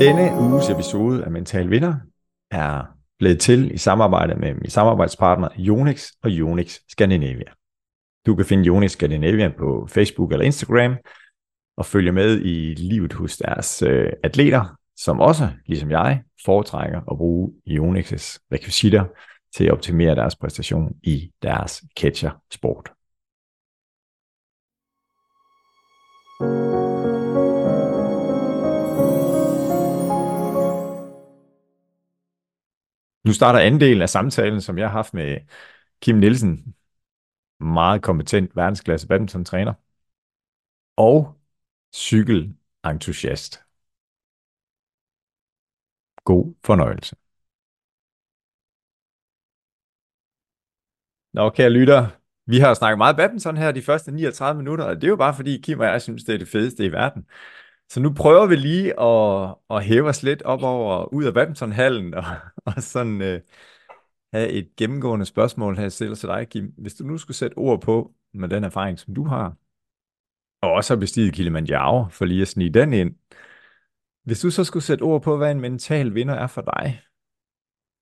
Denne uges episode af Mental Vinder er blevet til i samarbejde med min samarbejdspartner Jonix og Jonix Scandinavia. Du kan finde Jonix Scandinavia på Facebook eller Instagram og følge med i livet hos deres øh, atleter, som også, ligesom jeg, foretrækker at bruge Jonix's rekvisitter til at optimere deres præstation i deres catcher-sport. Nu starter anden del af samtalen, som jeg har haft med Kim Nielsen, meget kompetent verdensklasse badminton-træner, og cykelentusiast. God fornøjelse. Nå, kære lytter, vi har snakket meget badminton her de første 39 minutter, og det er jo bare fordi Kim og jeg synes, det er det fedeste i verden. Så nu prøver vi lige at, at hæve os lidt op over, ud af badmintonhallen, og, og sådan øh, have et gennemgående spørgsmål her selv til dig, Kim. Hvis du nu skulle sætte ord på, med den erfaring, som du har, og også har bestiget Kilimanjaro, for lige at snige den ind. Hvis du så skulle sætte ord på, hvad en mental vinder er for dig,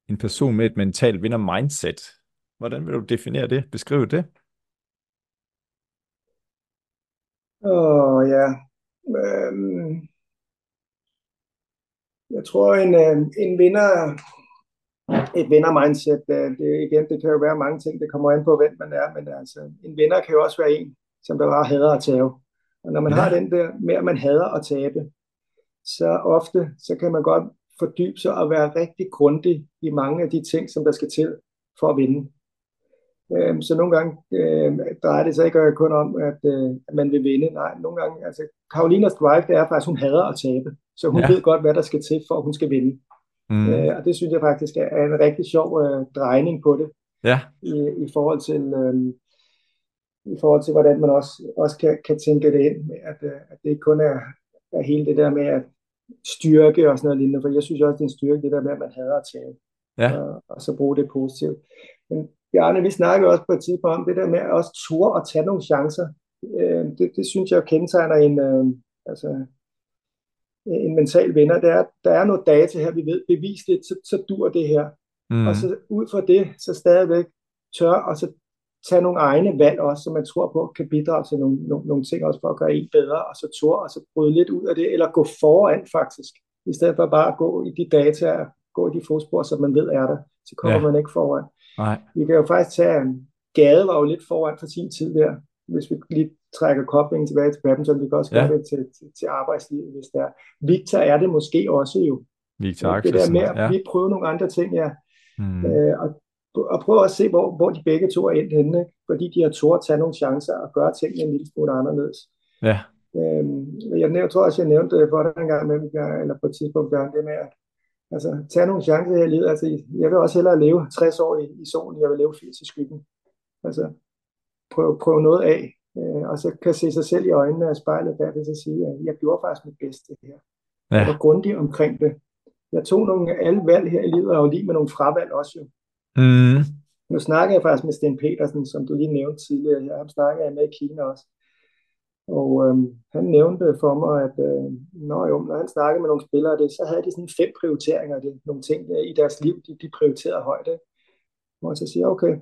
en person med et mental vinder mindset, hvordan vil du definere det, beskrive det? Åh ja, øhm, jeg tror en, øh, en vinder, et vinder-mindset, øh, det, igen, det kan jo være mange ting, det kommer an på, hvem man er, men altså, en vinder kan jo også være en, som der bare hader at tabe. Og når man ja. har den der med, at man hader at tabe, så ofte, så kan man godt fordybe sig og være rigtig grundig i mange af de ting, som der skal til for at vinde. Øhm, så nogle gange øh, drejer det sig ikke kun om, at, øh, at man vil vinde. Nej, nogle gange, altså Karolinas drive, det er faktisk, hun hader at tabe. Så hun ja. ved godt, hvad der skal til, for at hun skal vinde. Mm. Øh, og det synes jeg faktisk er en rigtig sjov øh, drejning på det. Ja. I, i forhold til øh, i forhold til hvordan man også, også kan, kan tænke det ind med, at, øh, at det ikke kun er, er hele det der med at styrke og sådan noget lignende, for jeg synes også, det er en styrke, det der med, at man hader at tabe. Ja. Og, og så bruge det positivt. Men Bjarne, vi snakkede også på et tidspunkt om det der med at også ture og tage nogle chancer. Øh, det, det synes jeg kendetegner en, øh, altså, en mental vinder. Der er, der er noget data her, vi ved bevisligt, så, så dur det her. Mm. Og så ud fra det, så stadigvæk tør og så tage nogle egne valg også, som man tror på kan bidrage til nogle, nogle, nogle ting også for at gøre en bedre, og så tør og så bryde lidt ud af det, eller gå foran faktisk, i stedet for bare at gå i de data, gå i de fodspor, som man ved er der, så kommer ja. man ikke foran. Nej. Vi kan jo faktisk tage, Gade var jo lidt foran for sin tid der, hvis vi lige trækker koblingen tilbage til badminton, vi kan også ja. gøre det til, til, til arbejdslivet, hvis det er. Victor er det måske også jo. Victor Det der med at ja. vi prøve nogle andre ting, ja. Mm. Øh, og, og prøve at se, hvor, hvor de begge to er endt henne, ikke? fordi de har tort at tage nogle chancer og gøre tingene en lille smule anderledes. Ja. Øhm, jeg, jeg tror også, jeg nævnte det for den gang med, eller på et tidspunkt, det med at altså, tage nogle chancer her i livet. Altså, jeg vil også hellere leve 60 år i, i solen, jeg vil leve 80 i skyggen. Altså, prøv, prøv noget af, øh, og så kan se sig selv i øjnene af spejlet det, så sige, at jeg gjorde faktisk mit bedste her. Ja. Jeg var grundig omkring det. Jeg tog nogle alle valg her i livet, og lige med nogle fravalg også jo. Mm. Nu snakker jeg faktisk med Sten Petersen, som du lige nævnte tidligere. Jeg har snakket jeg med i Kina også. Og øhm, han nævnte for mig, at øh, når, jo, når han snakkede med nogle spillere, det, så havde de sådan fem prioriteringer, det, nogle ting der, i deres liv, de, de prioriterede højt. Hvor jeg så siger, okay,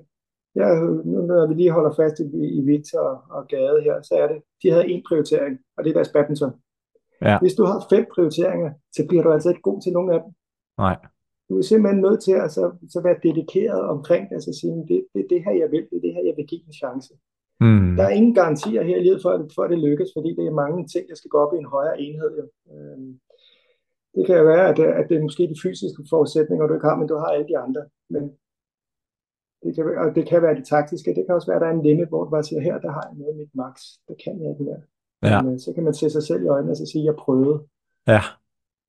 ja, nu når vi lige holder fast i, i Victor og, og Gade her, så er det, de havde en prioritering, og det er deres badminton. Ja. Hvis du har fem prioriteringer, så bliver du altså ikke god til nogen af dem. Nej. Du er simpelthen nødt til at så, så være dedikeret omkring det, altså sige, det, det er det her, jeg vil, det er det her, jeg vil give en chance. Mm. Der er ingen garantier her i livet for, for, at det lykkes, fordi det er mange ting, der skal gå op i en højere enhed. Jo. Øhm, det kan jo være, at, at det er måske de fysiske forudsætninger, du ikke har, men du har alle de andre. Men det kan, og det kan være de taktiske. Det kan også være, at der er en limit, hvor du bare siger, her der har jeg noget mit max. Det kan jeg ikke mere. Ja. Men, øh, så kan man se sig selv i øjnene og så sige, jeg prøvede. Ja.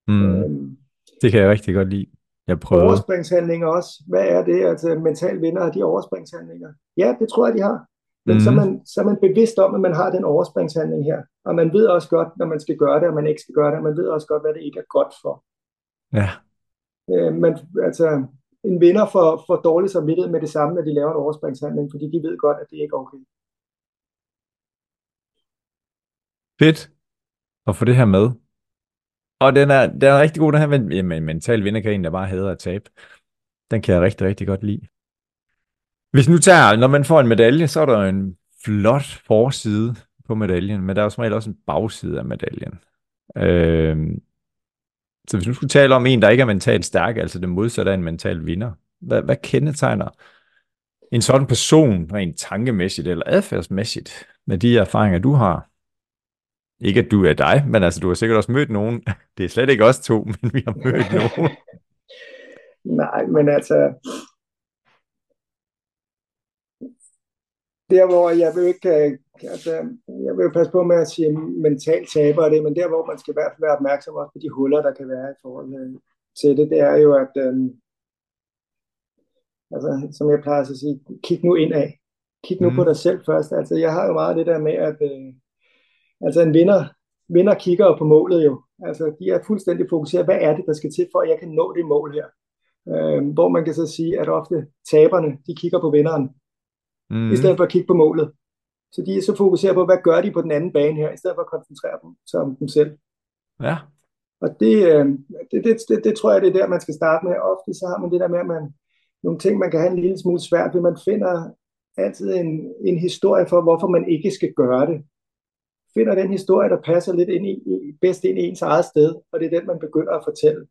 Mm. Øhm, det kan jeg rigtig godt lide. Jeg prøvede. Overspringshandlinger også. Hvad er det? Altså mental vinder af de overspringshandlinger? Ja, det tror jeg, de har. Men mm. så, er man, så er man bevidst om, at man har den overspringshandling her. Og man ved også godt, når man skal gøre det, og man ikke skal gøre det. Og man ved også godt, hvad det ikke er godt for. Ja. Øh, men altså, en vinder får, får dårlig samvittighed med det samme, når de laver en overspringshandling, fordi de ved godt, at det ikke er okay. Fedt at få det her med. Og den er, den er rigtig god, den her med, med mental vindergren, der bare hader at tabe. Den kan jeg rigtig, rigtig godt lide. Hvis nu tager, når man får en medalje, så er der en flot forside på medaljen, men der er jo som regel også en bagside af medaljen. Øh, så hvis nu skulle tale om en, der ikke er mentalt stærk, altså det modsatte af en mental vinder, hvad, hvad kendetegner en sådan person rent tankemæssigt eller adfærdsmæssigt med de erfaringer, du har? Ikke at du er dig, men altså du har sikkert også mødt nogen. Det er slet ikke os to, men vi har mødt nogen. Nej, men altså, der hvor jeg vil ikke, øh, altså, jeg vil jo passe på med at sige mental taber det, men der hvor man skal i hvert fald være opmærksom også på de huller, der kan være i forhold til det, det er jo, at øhm, altså, som jeg plejer at sige, kig nu ind af. Kig nu mm. på dig selv først. Altså, jeg har jo meget det der med, at øh, altså en vinder, vinder kigger jo på målet jo. Altså, de er fuldstændig fokuseret, hvad er det, der skal til, for at jeg kan nå det mål her. Øh, hvor man kan så sige, at ofte taberne, de kigger på vinderen mm. i stedet for at kigge på målet. Så de er så fokuseret på, hvad gør de på den anden bane her, i stedet for at koncentrere dem sig om dem selv. Ja. Og det, øh, det, det, det, det tror jeg, det er der, man skal starte med. Ofte så har man det der med, at man, nogle ting, man kan have en lille smule svært ved. Man finder altid en, en historie for, hvorfor man ikke skal gøre det. Finder den historie, der passer lidt ind i, bedst ind i ens eget sted, og det er den, man begynder at fortælle.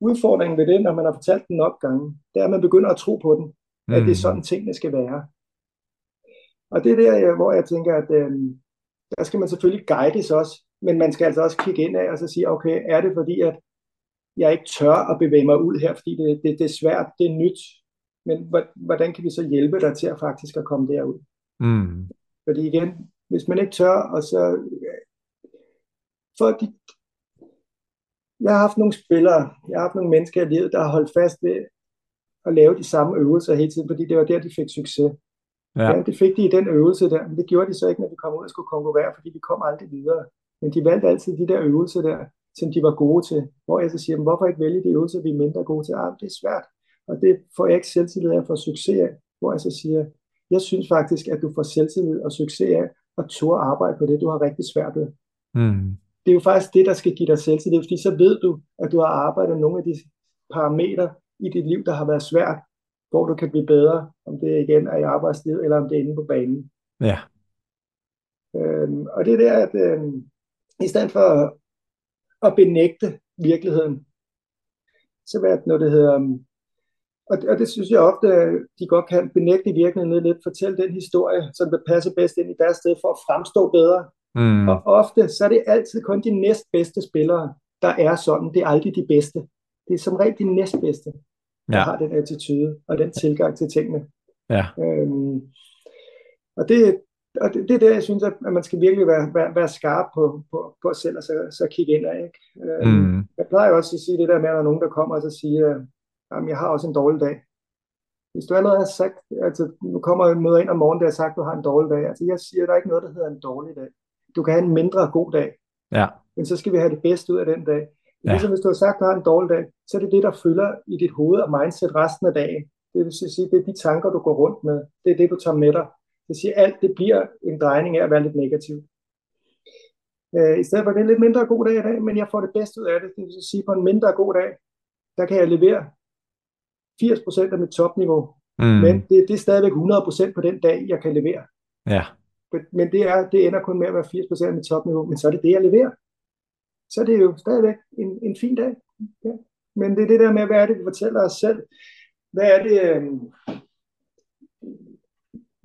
Udfordringen ved det, når man har fortalt den nok gange, det er, at man begynder at tro på den, at mm. det er sådan, tingene skal være. Og det er der, hvor jeg tænker, at øh, der skal man selvfølgelig guides også, men man skal altså også kigge ind af og så sige, okay, er det fordi, at jeg ikke tør at bevæge mig ud her, fordi det, det, det er svært, det er nyt, men hvordan kan vi så hjælpe dig til at faktisk at komme derud? Mm. Fordi igen, hvis man ikke tør, og så... For de, jeg har haft nogle spillere, jeg har haft nogle mennesker i livet, der har holdt fast ved at lave de samme øvelser hele tiden, fordi det var der, de fik succes. Ja. ja, det fik de i den øvelse der, men det gjorde de så ikke, når de kom ud og skulle konkurrere, fordi de kom aldrig videre. Men de valgte altid de der øvelser der, som de var gode til. Hvor jeg så siger, hvorfor ikke vælge de øvelser, vi er mindre gode til? Ah, det er svært, og det får jeg ikke selvtillid af for succes af. Hvor jeg så siger, jeg synes faktisk, at du får selvtillid og succes af at turde arbejde på det, du har rigtig svært ved. Mm. Det er jo faktisk det, der skal give dig selvtillid, fordi så ved du, at du har arbejdet nogle af de parametre i dit liv, der har været svært, hvor du kan blive bedre, om det igen er i arbejdslivet, eller om det er inde på banen. Ja. Øhm, og det er der, at øhm, i stedet for at, benægte virkeligheden, så hvad det, når det hedder, øhm, og, og det synes jeg ofte, de godt kan benægte virkeligheden lidt, fortælle den historie, som der passer bedst ind i deres sted, for at fremstå bedre. Mm. Og ofte, så er det altid kun de næstbedste spillere, der er sådan. Det er aldrig de bedste. Det er som regel de næstbedste der ja. har den attitude og den tilgang til tingene. Ja. Øhm, og det, og det, det er det, jeg synes, at man skal virkelig være, være, være skarp på, på, på selv, og så, så kigge ind af. Ikke? Øhm, mm. Jeg plejer også at sige det der med, at der er nogen, der kommer og så siger, at jeg har også en dårlig dag. Hvis du allerede har sagt, altså nu kommer jeg møder ind om morgenen, der har sagt, at du har en dårlig dag. Altså jeg siger, der er ikke noget, der hedder en dårlig dag. Du kan have en mindre god dag. Ja. Men så skal vi have det bedste ud af den dag. Ja. Ligesom hvis du har sagt, at du har en dårlig dag, så er det det, der fylder i dit hoved og mindset resten af dagen. Det vil sige, det er de tanker, du går rundt med. Det er det, du tager med dig. Det vil sige, alt det bliver en drejning af at være lidt negativ. Øh, I stedet for, det er en lidt mindre god dag i dag, men jeg får det bedste ud af det. Det vil sige, på en mindre god dag, der kan jeg levere 80% af mit topniveau. Mm. Men det, det er stadigvæk 100% på den dag, jeg kan levere. Ja. Men det, er, det ender kun med at være 80% af mit topniveau, men så er det det, jeg leverer så er det jo stadigvæk en, en fin dag. Ja. Men det er det der med, hvad er det, vi fortæller os selv? Hvad er det, øh,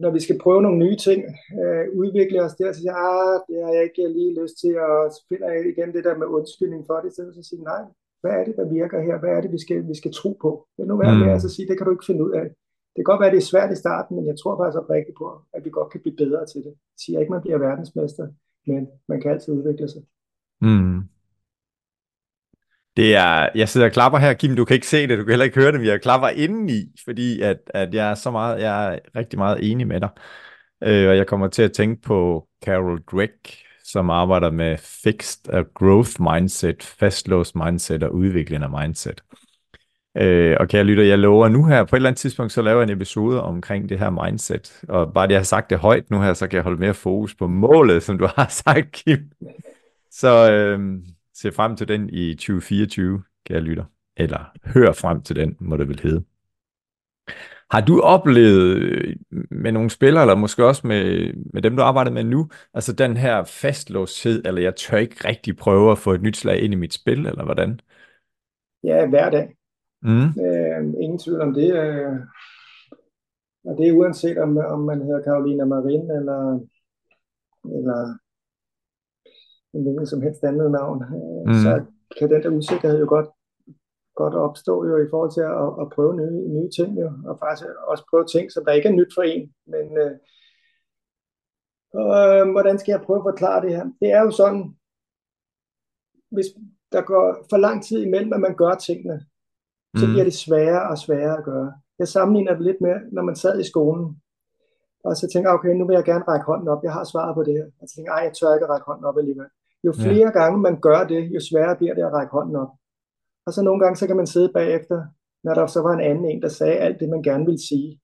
når vi skal prøve nogle nye ting, øh, udvikle os der, så siger ah, det har jeg ikke lige lyst til, og så finder jeg igen det der med undskyldning for det, så siger nej, hvad er det, der virker her? Hvad er det, vi skal, vi skal tro på? Det er nu værd med at sige, det kan du ikke finde ud af. Det kan godt være, det er svært i starten, men jeg tror faktisk oprigtigt på, at vi godt kan blive bedre til det. Jeg siger ikke, man bliver verdensmester, men man kan altid udvikle sig. Mm. Det er, jeg sidder og klapper her, Kim, du kan ikke se det, du kan heller ikke høre det, men jeg klapper indeni, fordi at, at jeg er så meget, jeg er rigtig meget enig med dig. Øh, og jeg kommer til at tænke på Carol Dweck, som arbejder med fixed og growth mindset, fastlåst mindset og udviklende mindset. Øh, og kære lytter, jeg lover nu her, på et eller andet tidspunkt, så laver jeg en episode omkring det her mindset. Og bare det, jeg har sagt det højt nu her, så kan jeg holde mere fokus på målet, som du har sagt, Kim. Så øh, se frem til den i 2024, kære lytter. Eller hør frem til den, må det vel hedde. Har du oplevet øh, med nogle spillere, eller måske også med, med dem, du arbejder med nu, altså den her fastlåshed, eller jeg tør ikke rigtig prøve at få et nyt slag ind i mit spil, eller hvordan? Ja, hver dag. Mm. Øh, ingen tvivl om det. Øh, og det er uanset om, om man hedder Karolina Marin eller, eller en hvilken som helst andet navn, øh, Mm. så kan den der usikkerhed jo godt, godt opstå jo i forhold til at, at prøve nye, nye ting jo, og faktisk også prøve ting, som der ikke er nyt for en. Men øh, øh, hvordan skal jeg prøve at forklare det her? Det er jo sådan, hvis der går for lang tid imellem, at man gør tingene, så Mm. bliver det sværere og sværere at gøre. Jeg sammenligner det lidt med, når man sad i skolen, og så tænker jeg, okay, nu vil jeg gerne række hånden op, jeg har svaret på det her. Og så tænker jeg, ej, jeg tør ikke række hånden op alligevel. Jo Ja. flere gange man gør det, jo sværere bliver det at række hånden op. Og så nogle gange, så kan man sidde bagefter, når der så var en anden en, der sagde alt det, man gerne ville sige,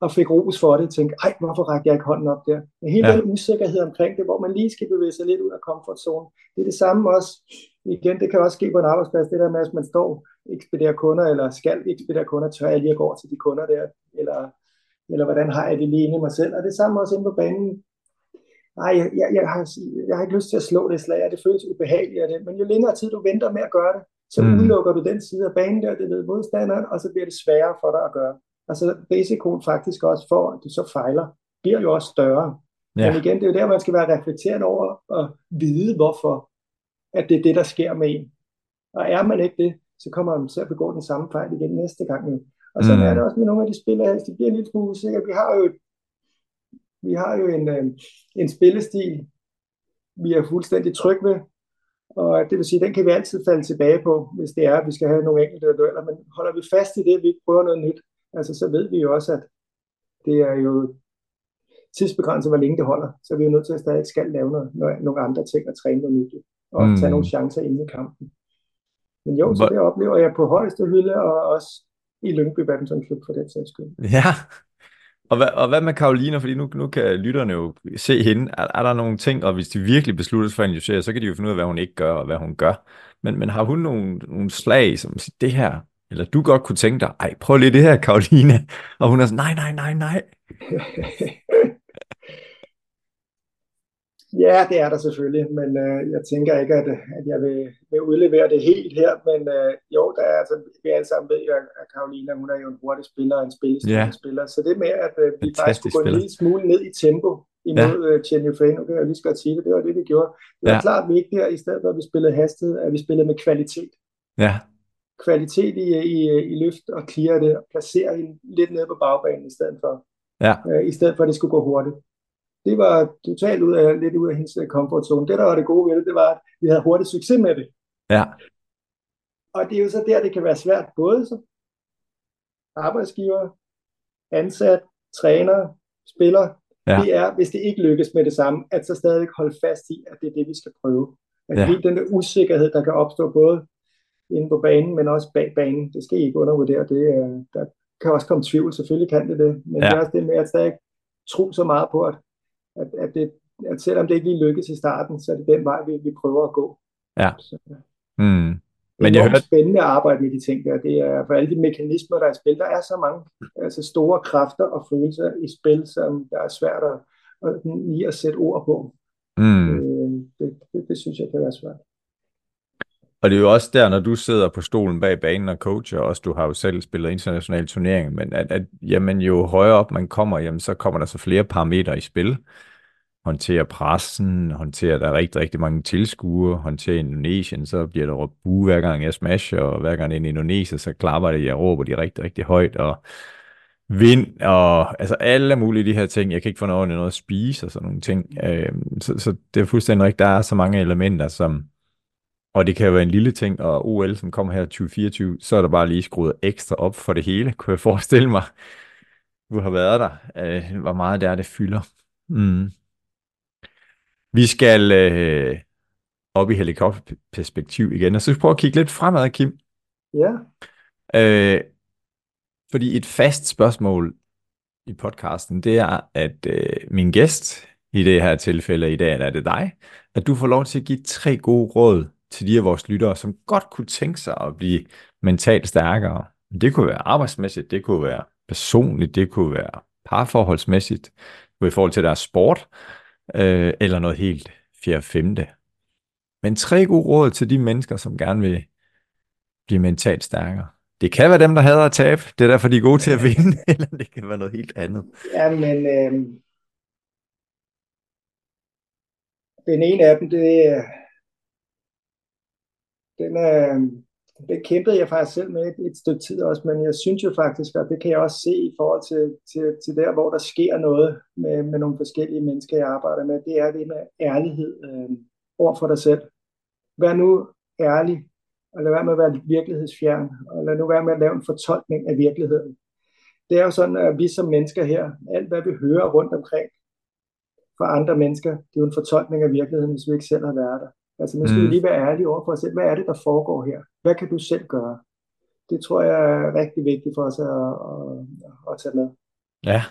og fik ros for det, tænkte, ej, hvorfor rækker jeg ikke hånden op der? Men hele Ja. den usikkerhed omkring det, hvor man lige skal bevæge sig lidt ud af komfortzonen, det er det samme også, igen, det kan også ske på en arbejdsplads, det der med, at man står ekspederer kunder, eller skal ekspedere kunder, tør jeg lige at gå over til de kunder der, eller, eller hvordan har jeg det lige inde i mig selv, og det samme også inde på banen. Nej, jeg, jeg, jeg, har, jeg har ikke lyst til at slå det slag, og det føles ubehageligt af det, men jo længere tid du venter med at gøre det, så Mm. udelukker du den side af banen der, det ved modstanderen, og så bliver det sværere for dig at gøre. Altså risikoen faktisk også for, at du så fejler, bliver jo også større. Ja. Men igen, det er jo der, man skal være reflekterende over og vide, hvorfor at det er det, der sker med en. Og er man ikke det, så kommer man til at begå den samme fejl igen næste gang. Og så Mm. er det også med nogle af de spillere, de bliver smule usikre. Vi har jo, vi har jo en, øh, en spillestil, vi er fuldstændig trygge ved, og det vil sige, den kan vi altid falde tilbage på, hvis det er, at vi skal have nogle enkelte dueller. Men holder vi fast i det, at vi ikke prøver noget nyt, altså så ved vi jo også, at det er jo tidsbegrænset, hvor længe det holder. Så er vi jo nødt til at stadig skal lave noget, nogle andre ting og træne noget nyt. Og Mm. tage nogle chancer inde i kampen. Men jo, så det oplever jeg på højeste hylde, og også i Lyngby Badminton Klub for den sags skyld. Ja. Og hvad, og hvad med Karolina? Fordi nu, nu kan lytterne jo se hende. Er, er der nogle ting, og hvis de virkelig beslutter sig for at analysere, så kan de jo finde ud af, hvad hun ikke gør, og hvad hun gør. Men, men har hun nogle, nogle slag, som siger, det her, eller du godt kunne tænke dig, ej, prøv lige det her, Karolina. Og hun er sådan, nej, nej, nej, nej. Ja, det er der selvfølgelig, men øh, jeg tænker ikke, at, at jeg vil, vil udlevere det helt her, men øh, jo, der er, altså, vi alle sammen ved jo, at Karolina, hun er jo en hurtig spiller og en spillestærk Ja. spiller, så det med, at øh, vi Fantastisk faktisk skulle gå en lille smule ned i tempo imod ja. Chen Yufei, nu kan jeg lige godt sige det, det var det, vi gjorde. Det var Ja. klart vigtigt, at i stedet for, at vi spillede hastighed, at vi spillede med kvalitet. Ja, Kvalitet i, i, i løft og clear det, og placere hende lidt nede på bagbanen i stedet for, ja, øh, i stedet for, at det skulle gå hurtigt. Det var totalt ud af, lidt ud af hendes øh, comfort zone. Det, der var det gode ved det, det var, at vi havde hurtig succes med det. ja, Og det er jo så der, det kan være svært, både som arbejdsgiver, ansat, træner, spiller. Ja. Det er, hvis det ikke lykkes med det samme, at så stadig holde fast i, at det er det, vi skal prøve. At Ja. den der usikkerhed, der kan opstå både inde på banen, men også bag banen, det skal I ikke undervurdere. Det, er- der kan også komme tvivl, selvfølgelig kan det det. Men Ja. det er også det med at stadig tro så meget på, at, at, at, det, at selvom det ikke lige lykkes i starten, så er det den vej, vi, vi prøver at gå. Ja. Så, mm. Det Men jeg hørte, spændende at arbejde med de ting der. Det er for alle de mekanismer, der er i spil. Der er så mange altså store kræfter og følelser i spil, som der er svært at, at, lige at sætte ord på. mm. Øh, det, det, det synes jeg kan være svært. Og det er jo også der, når du sidder på stolen bag banen og coacher, og også du har jo selv spillet internationale turneringer, men at, at jamen, jo højere op man kommer, jamen, så kommer der så flere parametre i spil. Håndterer pressen, håndterer der rigtig, rigtig mange tilskuere, håndterer Indonesien, så bliver der råbt bu hver gang jeg smasher, og hver gang det er en Indoneser, så klapper det, jeg råber de rigtig, rigtig højt, og vind, og altså alle mulige de her ting. Jeg kan ikke få noget, noget at spise og sådan nogle ting. Øh, så, så det er fuldstændig rigtigt, der er så mange elementer, som, og det kan jo være en lille ting, og OL, som kommer her 2024, så er der bare lige skruet ekstra op for det hele, kunne jeg forestille mig. Du har været der. Øh, hvor meget det er, det fylder. Mm. Vi skal øh, op i helikopterperspektiv igen, og så prøve at kigge lidt fremad, Kim. Ja, Øh, fordi et fast spørgsmål i podcasten, det er, at øh, min gæst, i det her tilfælde i dag, er det dig, at du får lov til at give tre gode råd til de af vores lyttere, som godt kunne tænke sig at blive mentalt stærkere. Det kunne være arbejdsmæssigt, det kunne være personligt, det kunne være parforholdsmæssigt, i forhold til deres sport, øh, eller noget helt fjerde femte. Men tre gode råd til de mennesker, som gerne vil blive mentalt stærkere. Det kan være dem, der hader at tabe. Det er derfor, de er gode til at vinde, eller det kan være noget helt andet. Ja, men øh, den ene af dem, det, den, øh, det kæmpede jeg faktisk selv med et, et stykke tid også, men jeg synes jo faktisk, og det kan jeg også se i forhold til, til, til der, hvor der sker noget med, med nogle forskellige mennesker, jeg arbejder med, det er det med ærlighed øh, over for dig selv. Vær nu ærlig, og lad være med at være virkelighedsfjern, og lad nu være med at lave en fortolkning af virkeligheden. Det er jo sådan, at vi som mennesker her, alt hvad vi hører rundt omkring fra andre mennesker, det er jo en fortolkning af virkeligheden, hvis vi ikke selv har været der. Altså nu skal mm. lige være ærlige over for os selv. Hvad er det, der foregår her? Hvad kan du selv gøre? Det tror jeg er rigtig vigtigt for os at, at, at tage med. Ja.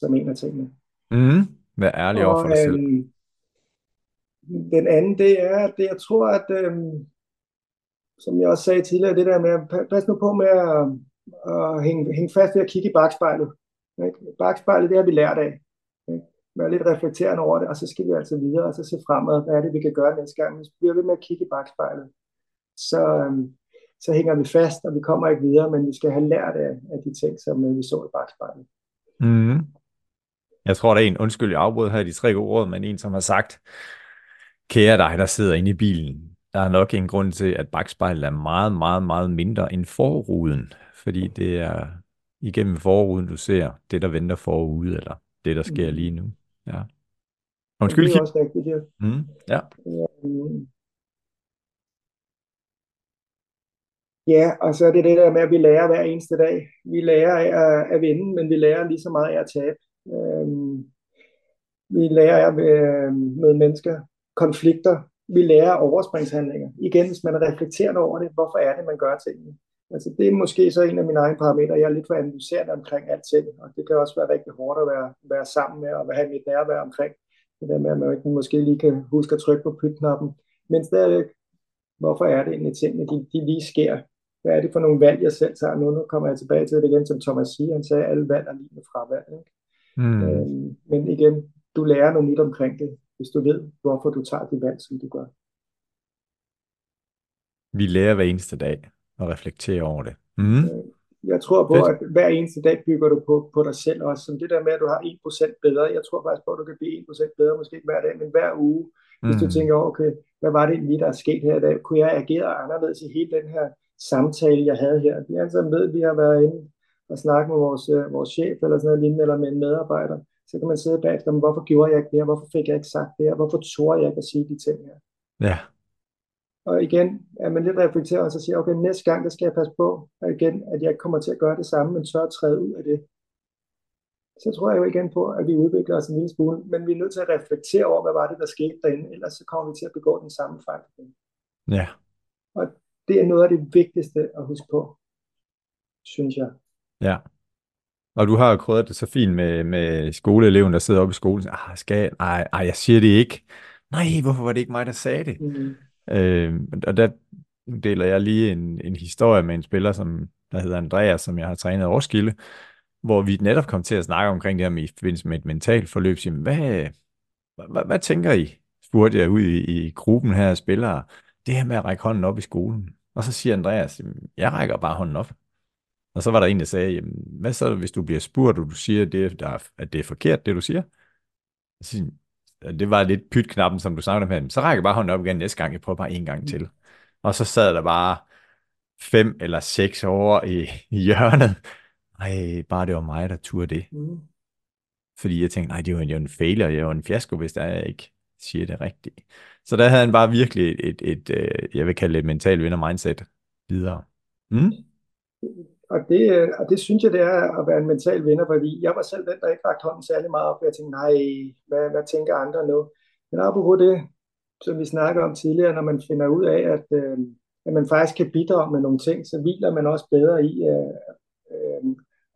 Som en af tingene. Mm. Vær ærlig over for dig selv. Øhm, den anden, det er, at jeg tror, at øhm, som jeg også sagde tidligere, det der med, pas nu på med at, at hænge, hænge fast ved at kigge i bagspejlet. Ikke? Bagspejlet, det har vi lært af. Være lidt reflekterende over det, og så skal vi altså videre, og så se fremad, hvad er det, vi kan gøre næste gang. Hvis vi bliver ved med at kigge i bagspejlet, så, øhm, så hænger vi fast, og vi kommer ikke videre, men vi skal have lært af, af de ting, som øh, vi så i bagspejlet. Mm. Jeg tror, der er en, undskyld, jeg afbryder her i de tre gode råd, men en, som har sagt, kære dig, der sidder inde i bilen, der er nok en grund til, at bagspejlet er meget, meget, meget mindre end forruden, fordi det er igennem forruden, du ser det, der venter forude, eller det, der sker lige nu. Ja. Undskyld, det er også rigtigt, ja. Mm, ja. Ja, og så er det det der med, at vi lærer hver eneste dag. Vi lærer af at, at vinde, men vi lærer lige så meget af at tabe. Øhm, vi lærer af at møde mennesker, konflikter, vi lærer overspringshandlinger. Igen, hvis man er over det, hvorfor er det, man gør tingene? Altså, det er måske så en af mine egne parametre. Jeg er lidt for analyserende omkring alting, og det kan også være rigtig hårdt at være, være sammen med og have mit nærvær omkring. Det der med, at man ikke måske lige kan huske at trykke på pytknappen. Men stadigvæk, hvorfor er det egentlig tingene, de, de lige sker? Hvad er det for nogle valg, jeg selv tager nu? Nu kommer jeg tilbage til det igen, som Thomas siger. Han sagde, at alle valg er lige med fravalg. Ikke? Mm. Øhm, men igen, du lærer noget nyt omkring det hvis du ved, hvorfor du tager det valg, som du gør. Vi lærer hver eneste dag og reflekterer over det. Mm. Jeg tror på, Fedt. at hver eneste dag bygger du på, på dig selv også. Som det der med, at du har 1% bedre. Jeg tror faktisk på, at du kan blive 1% bedre, måske ikke hver dag, men hver uge. Hvis mm. du tænker, okay, hvad var det lige, der er sket her i dag? Kunne jeg agere anderledes i hele den her samtale, jeg havde her? Vi sammen ved, at vi har været inde og snakket med vores, øh, vores chef eller sådan noget lignende, eller med en medarbejder så kan man sidde bagefter, men hvorfor gjorde jeg ikke det her? Hvorfor fik jeg ikke sagt det her? Hvorfor turde jeg ikke at sige de ting her? Ja. Og igen er man lidt reflekteret, og så siger okay, næste gang, der skal jeg passe på, og igen, at jeg ikke kommer til at gøre det samme, men tør at træde ud af det. Så tror jeg jo igen på, at vi udvikler os en lille smule, men vi er nødt til at reflektere over, hvad var det, der skete derinde, ellers så kommer vi til at begå den samme fejl. Ja. Og det er noget af det vigtigste at huske på, synes jeg. Ja. Og du har jo krydret det så fint med, med skoleeleven, der sidder oppe i skolen ah, skal jeg? Ej, ej, jeg siger det ikke. Nej, hvorfor var det ikke mig, der sagde det? Mm. Øh, og der deler jeg lige en, en historie med en spiller, som der hedder Andreas, som jeg har trænet i Roskilde, hvor vi netop kom til at snakke omkring det her med, i forbindelse med et mentalt forløb. Siger, hvad, hvad, hvad, hvad tænker I? spurgte jeg ud i, i gruppen her af spillere. Det her med at række hånden op i skolen. Og så siger Andreas, jeg rækker bare hånden op. Og så var der en, der sagde, jamen, hvad så, hvis du bliver spurgt, og du siger, det, der, at det er forkert, det du siger? Så, det var lidt pytknappen, som du snakkede om her. Så rækker jeg bare hånden op igen næste gang, jeg prøver bare en gang til. Og så sad der bare fem eller seks over i, i hjørnet. Ej, bare det var mig, der turde det. Mm. Fordi jeg tænkte, nej, det var jo en failure, jeg var en fiasko, hvis der jeg ikke siger det rigtigt. Så der havde han bare virkelig et, et, et, et øh, jeg vil kalde det et mental vinder mindset videre. Mm? Og det, og det synes jeg, det er at være en mental vinder, fordi jeg var selv den, der ikke rakte hånden særlig meget op, og jeg tænkte, nej, hvad, hvad tænker andre nu? Men apropos det, som vi snakker om tidligere, når man finder ud af, at, øh, at man faktisk kan bidrage med nogle ting, så hviler man også bedre i øh, øh,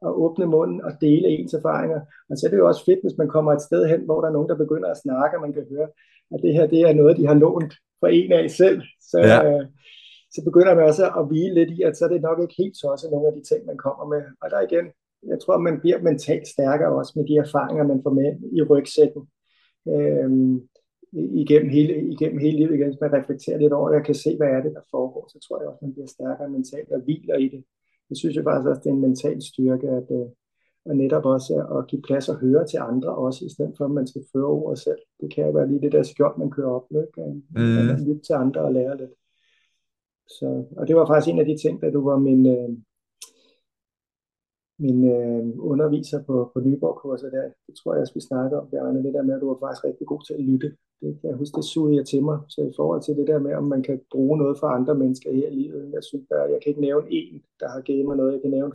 at åbne munden og dele ens erfaringer. Og så er det jo også fedt, hvis man kommer et sted hen, hvor der er nogen, der begynder at snakke, og man kan høre, at det her det er noget, de har lånt for en af selv. Så, ja. øh, så begynder man også at hvile lidt i, at så er det nok ikke helt så også nogle af de ting, man kommer med. Og der igen, jeg tror, man bliver mentalt stærkere også med de erfaringer, man får med i rygsækken. Øhm, igennem hele, igennem hele livet igen, hvis man reflekterer lidt over, jeg kan se, hvad er det, der foregår, så tror jeg også, man bliver stærkere mentalt og hviler i det. Jeg synes jo faktisk også, det er en mental styrke, at, øh, at netop også at give plads og høre til andre også, i stedet for, at man skal føre ordet selv. Det kan jo være lige det der skjold, man kører op med, mm. at man lytter til andre og lære lidt. Så, og det var faktisk en af de ting, da du var min, øh, min øh, underviser på, på Nyborg-kurser der, det tror jeg, jeg skulle snakke om, Bjarne, det der med, at du var faktisk rigtig god til at lytte. Det kan jeg huske, det sugede jeg til mig. Så i forhold til det der med, om man kan bruge noget for andre mennesker her i livet, jeg synes, der, jeg kan ikke nævne en, der har givet mig noget. Jeg kan nævne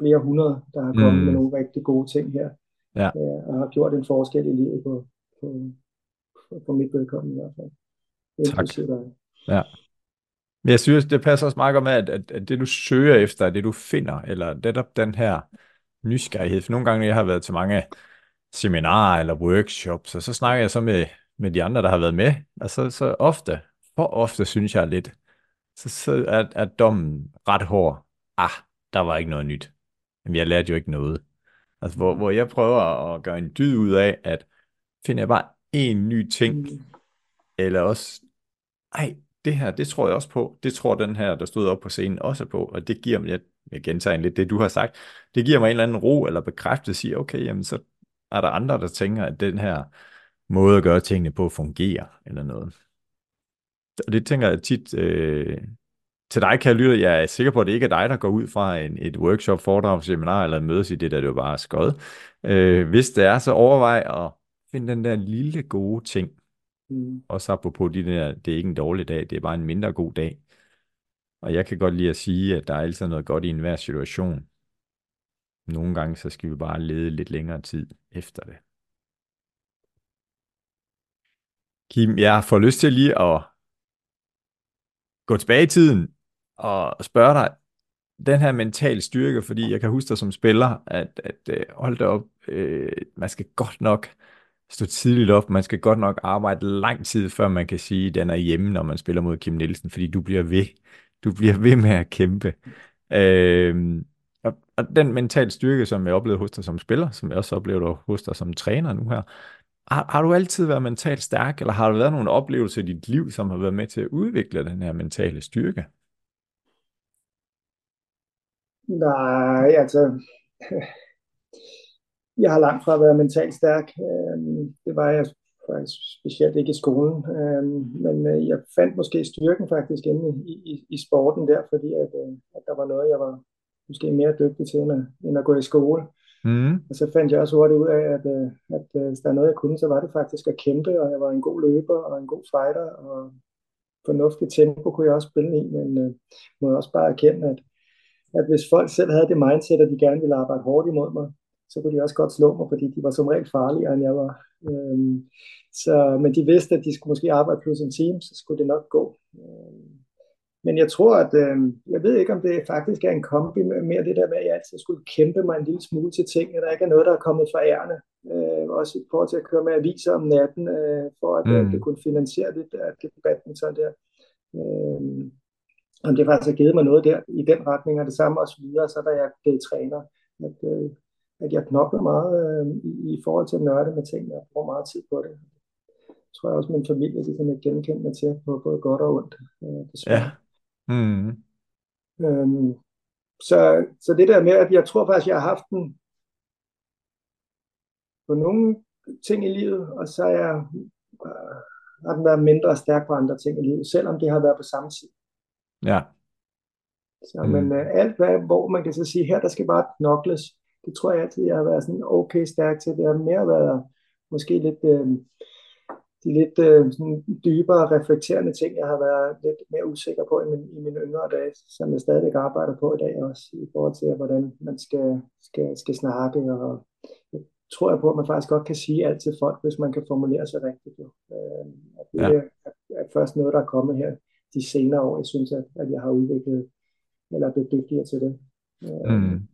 flere hundrede, der har kommet mm. med nogle rigtig gode ting her. Ja. Øh, og har gjort en forskel i livet på, på, på, på mit vedkommende i hvert fald. Tak. Ja. Men jeg synes, det passer også meget godt med, at, at, at det du søger efter, er det du finder, eller netop den her nysgerrighed. For nogle gange, jeg har været til mange seminarer eller workshops, og så snakker jeg så med, med de andre, der har været med, og så, så ofte, for ofte synes jeg lidt, så, så er, er dommen ret hård. Ah, der var ikke noget nyt. Men jeg lærte jo ikke noget. Altså, hvor, hvor jeg prøver at gøre en dyd ud af, at finder jeg bare en ny ting, mm. eller også, ej, det her, det tror jeg også på. Det tror den her, der stod op på scenen, også på. Og det giver mig, jeg, jeg gentager lidt det, du har sagt, det giver mig en eller anden ro eller bekræftelse, siger, okay, jamen så er der andre, der tænker, at den her måde at gøre tingene på fungerer, eller noget. Og det tænker jeg tit, øh, til dig kan jeg lytte, jeg er sikker på, at det ikke er dig, der går ud fra en, et workshop, foredrag, seminar eller mødes i det, der det jo bare er skød. Øh, hvis det er, så overvej at finde den der lille gode ting, Mm. Også apropos de der, det er ikke en dårlig dag, det er bare en mindre god dag. Og jeg kan godt lide at sige, at der er altid noget godt i enhver situation. Nogle gange, så skal vi bare lede lidt længere tid efter det. Kim, jeg får lyst til lige at gå tilbage i tiden og spørge dig, den her mental styrke, fordi jeg kan huske dig som spiller, at, at, øh, hold da op, øh, man skal godt nok stå tidligt op. Man skal godt nok arbejde lang tid, før man kan sige, at den er hjemme, når man spiller mod Kim Nielsen, fordi du bliver ved. Du bliver ved med at kæmpe. Øh, og, og den mentale styrke, som jeg oplevede hos dig som spiller, som jeg også oplevede hos dig som træner nu her, har, har du altid været mentalt stærk, eller har der været nogle oplevelser i dit liv, som har været med til at udvikle den her mentale styrke? Nej, altså jeg har langt fra været mentalt stærk. Øhm, det var jeg faktisk specielt ikke i skolen. Øhm, men øh, jeg fandt måske styrken faktisk inde i, i, i sporten der, fordi at, øh, at der var noget, jeg var måske mere dygtig til, end at, end at gå i skole. Mm. Og så fandt jeg også hurtigt ud af, at, øh, at, hvis der er noget, jeg kunne, så var det faktisk at kæmpe, og jeg var en god løber og en god fighter, og fornuftigt tempo kunne jeg også spille i, men uh, må også bare erkende, at, at hvis folk selv havde det mindset, at de gerne ville arbejde hårdt imod mig, så kunne de også godt slå mig, fordi de var som regel farligere, end jeg var. Øhm, så, men de vidste, at de skulle måske arbejde plus en team, så skulle det nok gå. Øhm, men jeg tror, at øh, jeg ved ikke, om det faktisk er en kombi med mere det der med, at jeg altid skulle kæmpe mig en lille smule til ting, at der ikke er noget, der er kommet fra ærne. Øh, også i forhold til at køre med aviser om natten, øh, for at mm. det kunne finansiere lidt af det badminton der. Øh, om det faktisk har givet mig noget der i den retning, og det samme også videre, så da jeg blev træner. At, øh, at jeg knokler meget øh, i, i forhold til at nørde med ting. Jeg bruger meget tid på det. Jeg tror jeg også, min familie det er genkendende til på både godt og ondt. Øh, Ja. Mm. Øhm, så, så det der med, at jeg tror faktisk, jeg har haft den på nogle ting i livet, og så er jeg, øh, har den været mindre stærk på andre ting i livet, selvom det har været på samme tid. Ja. Så, mm. Men øh, alt, hvad, hvor man kan så sige, her der skal bare knokles, det tror jeg altid, jeg har været sådan okay stærk til. Det har mere været måske lidt, øh, de lidt øh, sådan dybere reflekterende ting, jeg har været lidt mere usikker på i, min, i mine yngre dage, som jeg stadig arbejder på i dag også, i forhold til, hvordan man skal, skal, skal snakke. Og jeg tror jeg på, at man faktisk godt kan sige alt til folk, hvis man kan formulere sig rigtigt. Jo. Øh, at det ja. er, er først noget, der er kommet her de senere år, jeg synes, at, at jeg har udviklet, eller blevet dygtigere til det. Øh, Mm.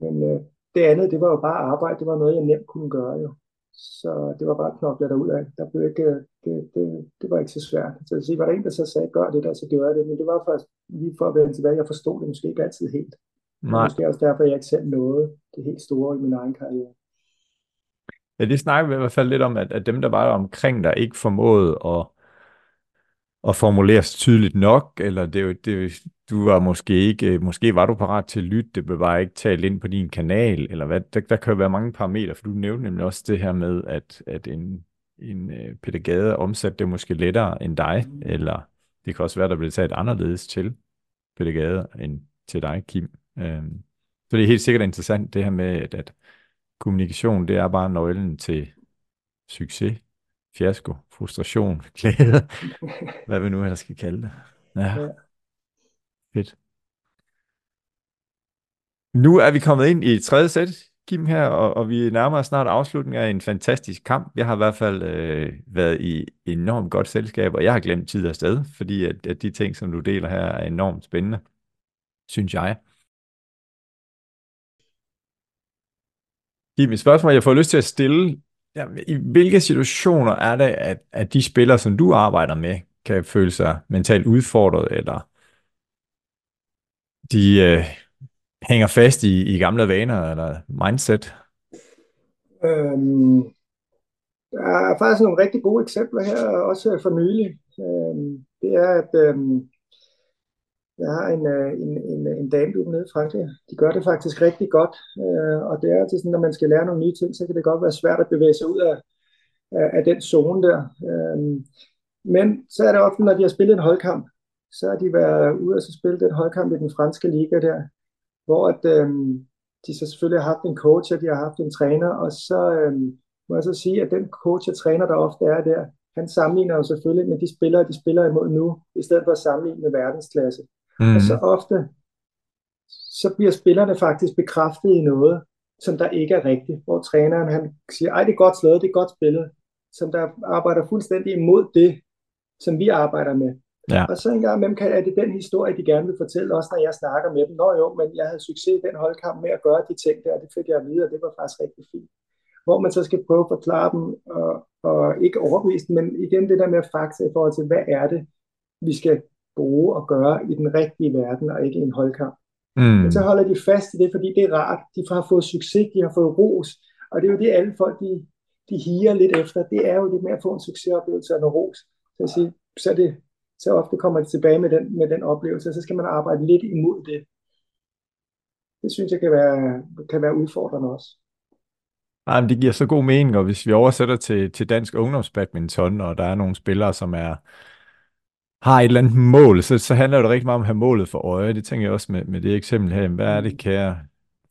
Men øh, det andet, det var jo bare arbejde, det var noget, jeg nemt kunne gøre jo. Så det var bare knokle derud af. Der blev ikke, det, det, det var ikke så svært. Så jeg sige, var der en, der så sagde, gør det der, så gjorde jeg det. Men det var først lige for at vende tilbage. Jeg forstod det måske ikke altid helt. Nej. Måske også derfor, jeg ikke selv nåede det helt store i min egen karriere. Ja, det snakker vi i hvert fald lidt om, at, at dem, der var omkring dig, ikke formåede at, at formulere sig tydeligt nok, eller det, det, du var måske ikke, måske var du parat til at lytte, det blev bare ikke talt ind på din kanal, eller hvad, der, der kan jo være mange parametre, for du nævnte nemlig også det her med, at, at en, en uh, Peter Gade omsat det måske lettere end dig, mm. eller det kan også være, der bliver taget anderledes til Peter Gade end til dig, Kim. Um, så det er helt sikkert interessant det her med, at, at kommunikation, det er bare nøglen til succes, fiasko, frustration, glæde, hvad vi nu ellers skal kalde det. Ja. Ja. Fedt. Nu er vi kommet ind i tredje sæt, Kim, her, og, og vi nærmer os snart afslutningen af en fantastisk kamp. Jeg har i hvert fald øh, været i enormt godt selskab, og jeg har glemt tid og sted, fordi at, at de ting, som du deler her, er enormt spændende, synes jeg. Kim, et spørgsmål, jeg får lyst til at stille. Ja, I hvilke situationer er det, at, at de spillere, som du arbejder med, kan føle sig mentalt udfordret, eller de øh, hænger fast i, i gamle vaner eller mindset? Øhm, der er faktisk nogle rigtig gode eksempler her, også for nylig. Øhm, det er, at øhm, jeg har en, øh, en, en, en dameklub nede i Frankrig. De gør det faktisk rigtig godt, øh, og det er altid sådan, når man skal lære nogle nye ting, så kan det godt være svært at bevæge sig ud af, af, af den zone der. Øhm, men så er det ofte, når de har spillet en holdkamp, så har de været ude og så spille den holdkamp i den franske liga der, hvor at, øhm, de så selvfølgelig har haft en coach, og de har haft en træner, og så øhm, må jeg så sige, at den coach og træner, der ofte er der, han sammenligner jo selvfølgelig med de spillere, de spiller imod nu, i stedet for at sammenligne med verdensklasse. Mm. Og så ofte, så bliver spillerne faktisk bekræftet i noget, som der ikke er rigtigt, hvor træneren han siger, ej det er godt slået, det er godt spillet, som der arbejder fuldstændig imod det, som vi arbejder med. Ja. Og så en gang imellem kan, er det den historie, de gerne vil fortælle, også når jeg snakker med dem. Nå jo, men jeg havde succes i den holdkamp med at gøre de ting der, det fik jeg at vide, og det var faktisk rigtig fint. Hvor man så skal prøve at forklare dem, og, og ikke overbevise dem, men igen det der med fakta i forhold til, hvad er det, vi skal bruge og gøre i den rigtige verden, og ikke i en holdkamp. Mm. Men så holder de fast i det, fordi det er rart. De har fået succes, de har fået ros, og det er jo det, alle folk de, de higer lidt efter. Det er jo det med at få en succesoplevelse og noget ros. Så, at sige, så, det, så ofte kommer de tilbage med den, med den oplevelse, og så skal man arbejde lidt imod det. Det synes jeg kan være, kan være udfordrende også. Ej, men det giver så god mening, og hvis vi oversætter til, til dansk ungdomsbadminton, og der er nogle spillere, som er har et eller andet mål, så, så handler det rigtig meget om at have målet for øje. Det tænker jeg også med, med det eksempel her. Hvad er det, kære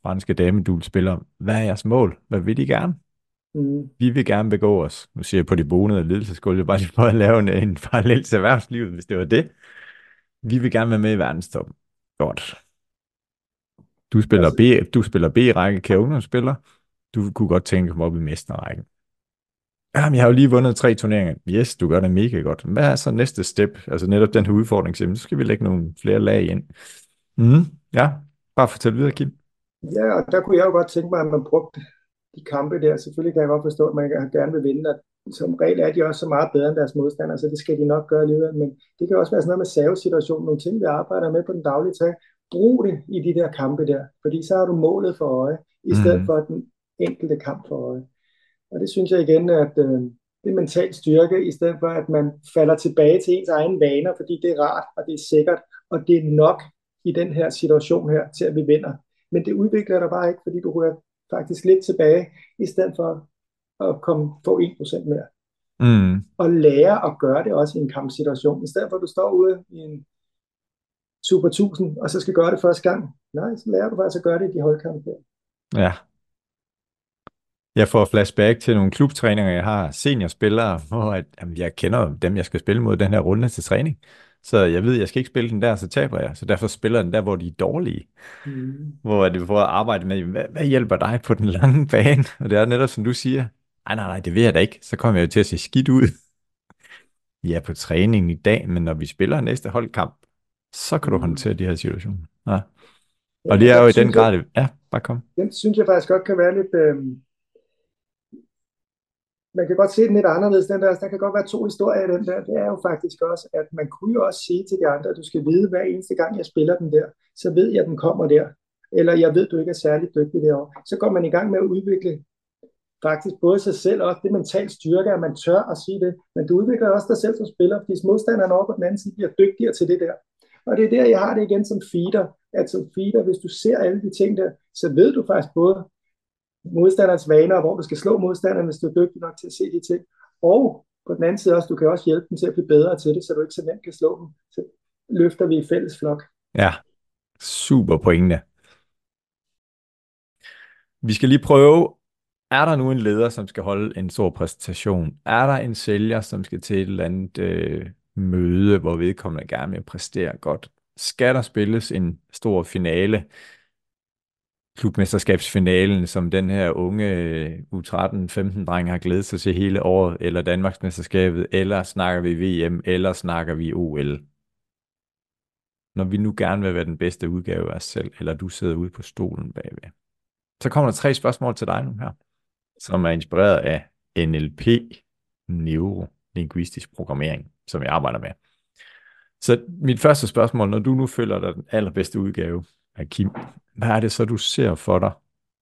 franske damedul spiller? Hvad er jeres mål? Hvad vil de gerne? Mm. Vi vil gerne begå os. Nu siger jeg på de bonede ledelsesgulv, bare lige for at lave en, en parallel til erhvervslivet, hvis det var det. Vi vil gerne være med i verdenstoppen. Godt. Du spiller, B, du spiller B-række, kære ungdomsspiller. Du kunne godt tænke komme op i mesterrækken. Jamen, jeg har jo lige vundet tre turneringer. Yes, du gør det mega godt. Hvad er så næste step? Altså netop den her udfordring. Så skal vi lægge nogle flere lag ind. Mm, ja, bare fortæl videre, Kim. Ja, og der kunne jeg jo godt tænke mig, at man brugte de kampe der. Selvfølgelig kan jeg godt forstå, at man gerne vil vinde, og som regel er de også så meget bedre end deres modstandere, så det skal de nok gøre alligevel. Men det kan også være sådan noget med savesituationen, nogle ting, vi arbejder med på den daglige tag. Brug det i de der kampe der, fordi så har du målet for øje, i stedet mm. for den enkelte kamp for øje. Og det synes jeg igen, at øh, det er mental styrke, i stedet for at man falder tilbage til ens egne vaner, fordi det er rart, og det er sikkert, og det er nok i den her situation her, til at vi vinder. Men det udvikler dig bare ikke, fordi du ryger faktisk lidt tilbage, i stedet for at komme, få 1% mere. Mm. Og lære at gøre det også i en kampsituation. I stedet for at du står ude i en Super 1000, og så skal gøre det første gang. Nej, så lærer du faktisk at gøre det i de holdkampe der. Ja. Jeg får flashback til nogle klubtræninger, jeg har seniorspillere, hvor at, jamen, jeg kender dem, jeg skal spille mod den her runde til træning. Så jeg ved, jeg skal ikke spille den der, så taber jeg. Så derfor spiller den der, hvor de er dårlige. Mm. Hvor det får at arbejde med, hvad, hvad hjælper dig på den lange bane? Og det er netop som du siger, nej, nej, nej, det vil jeg da ikke. Så kommer jeg jo til at se skidt ud. ja, på træningen i dag, men når vi spiller næste holdkamp, så kan du Mm. håndtere de her situationer. Ja. Og det er jo i den grad, ja, bare kom. den synes jeg faktisk godt kan være lidt, øh, man kan godt se den lidt anderledes, den der, der kan godt være to historier i den der, det er jo faktisk også, at man kunne jo også sige til de andre, at du skal vide, hver eneste gang jeg spiller den der, så ved jeg, at den kommer der, eller jeg ved, du ikke er særlig dygtig derovre. Så går man i gang med at udvikle faktisk både sig selv og også det mentalt styrke, at man tør at sige det, men du udvikler også dig selv som spiller, fordi modstanderen over på den anden side bliver dygtigere til det der. Og det er der, jeg har det igen som feeder, at som feeder, hvis du ser alle de ting der, så ved du faktisk både modstanderens vaner, og hvor du skal slå modstanderen, hvis du er dygtig nok til at se de ting. Og på den anden side også, du kan også hjælpe dem til at blive bedre til det, så du ikke så nemt kan slå dem. Så løfter vi i fælles flok. Ja, super pointe. Vi skal lige prøve, er der nu en leder, som skal holde en stor præsentation? Er der en sælger, som skal til et eller andet øh, møde, hvor vedkommende gerne vil præstere godt? Skal der spilles en stor finale, klubmesterskabsfinalen, som den her unge øh, U13-15-dreng har glædet sig til hele året, eller Danmarksmesterskabet, eller snakker vi VM, eller snakker vi OL? Når vi nu gerne vil være den bedste udgave af os selv, eller du sidder ude på stolen bagved. Så kommer der tre spørgsmål til dig nu her, som er inspireret af NLP, neurolinguistisk programmering, som jeg arbejder med. Så mit første spørgsmål, når du nu føler dig den allerbedste udgave af Kim, hvad er det så, du ser for dig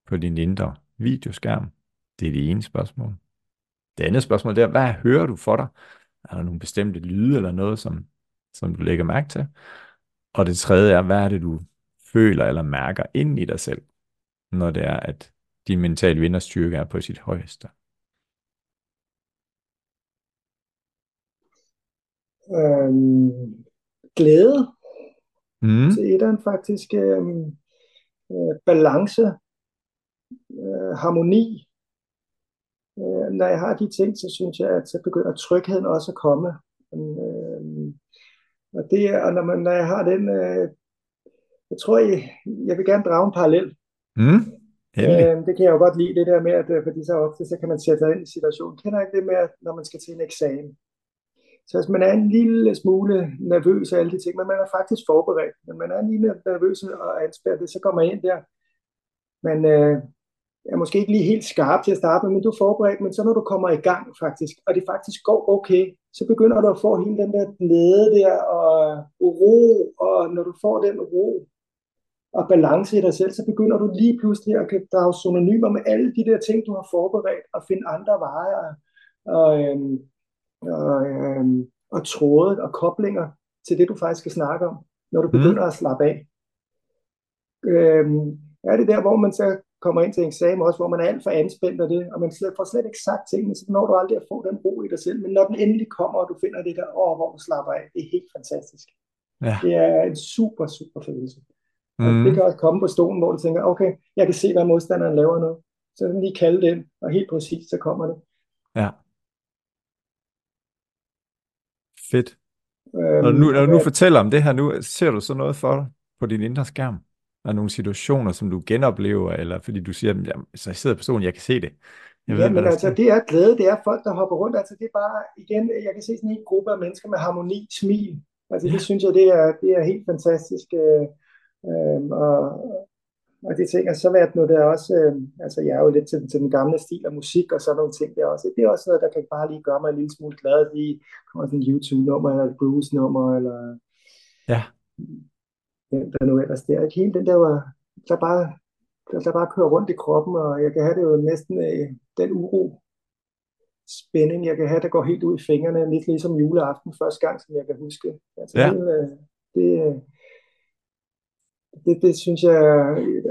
på din indre videoskærm? Det er det ene spørgsmål. Det andet spørgsmål det er, hvad hører du for dig? Er der nogle bestemte lyde eller noget, som, som du lægger mærke til? Og det tredje er, hvad er det, du føler eller mærker ind i dig selv, når det er, at din mentale vinderstyrke er på sit højeste? Øhm, glæde Mm. til etteren faktisk. Øhm, øh, balance, øh, harmoni. Øh, når jeg har de ting, så synes jeg, at så begynder trygheden også at komme. Øh, og, det, er- og når, man, når jeg har den, øh, jeg tror, jeg, jeg vil gerne drage en parallel. Mm. Øh, det kan jeg jo godt lide, det der med, at øh, fordi så ofte, så kan man sætte sig ind i situationen. Kender ikke det med, at når man skal til en eksamen? Så altså, man er en lille smule nervøs af alle de ting, men man er faktisk forberedt, men man er en lille nervøs og anspændt, så kommer man ind der. Man øh, er måske ikke lige helt skarp til at starte med, men du er forberedt, men så når du kommer i gang faktisk, og det faktisk går okay, så begynder du at få hele den der glæde der, og øh, ro, og når du får den ro, og balance i dig selv, så begynder du lige pludselig at kan drage synonymer med alle de der ting, du har forberedt, og finde andre veje og, og, øhm, og, øhm, og tråde og koblinger til det, du faktisk skal snakke om, når du begynder at slappe af. Øhm, er det der, hvor man så kommer ind til en eksamen også, hvor man er alt for anspændt af det, og man slet, får slet ikke sagt tingene, så når du aldrig at få den ro i dig selv. Men når den endelig kommer, og du finder det der, åh, hvor du slapper af, det er helt fantastisk. Ja. Det er en super, super følelse. Og Mm. det kan også komme på stolen, hvor du tænker, okay, jeg kan se, hvad modstanderen laver nu. Så kan lige kalde det ind, og helt præcis, så kommer det. Ja. Fedt. Øhm, Når du, nu, når du nu og- fortæller om det her nu, ser du så noget for dig på din indre skærm? Er der nogle situationer, som du genoplever, eller fordi du siger, jamen, så jeg sidder på stolen, jeg kan se det. Jeg ved, Jamen hvad der altså, det er glæde, det er folk, der hopper rundt. Altså, det er bare, igen, jeg kan se sådan en gruppe af mennesker med harmoni, smil. Altså, Ja. det synes jeg, det er, det er helt fantastisk. Øh, øh, og, og det tænker så hvad nu der er også, øh, altså jeg er jo lidt til, til den gamle stil af musik og sådan nogle ting der også. Det er også noget, der kan bare lige gøre mig en lille smule glad. Lige kommer sådan en YouTube-nummer eller et blues-nummer, eller Ja. den der nu ellers der. Ikke helt den der, var- der bare, der, der bare kører rundt i kroppen, og jeg kan have det jo næsten øh, den uro, spænding, jeg kan have, der går helt ud i fingrene, lidt ligesom juleaften første gang, som jeg kan huske. Altså, Ja. helt, øh, det, øh, det, det synes jeg,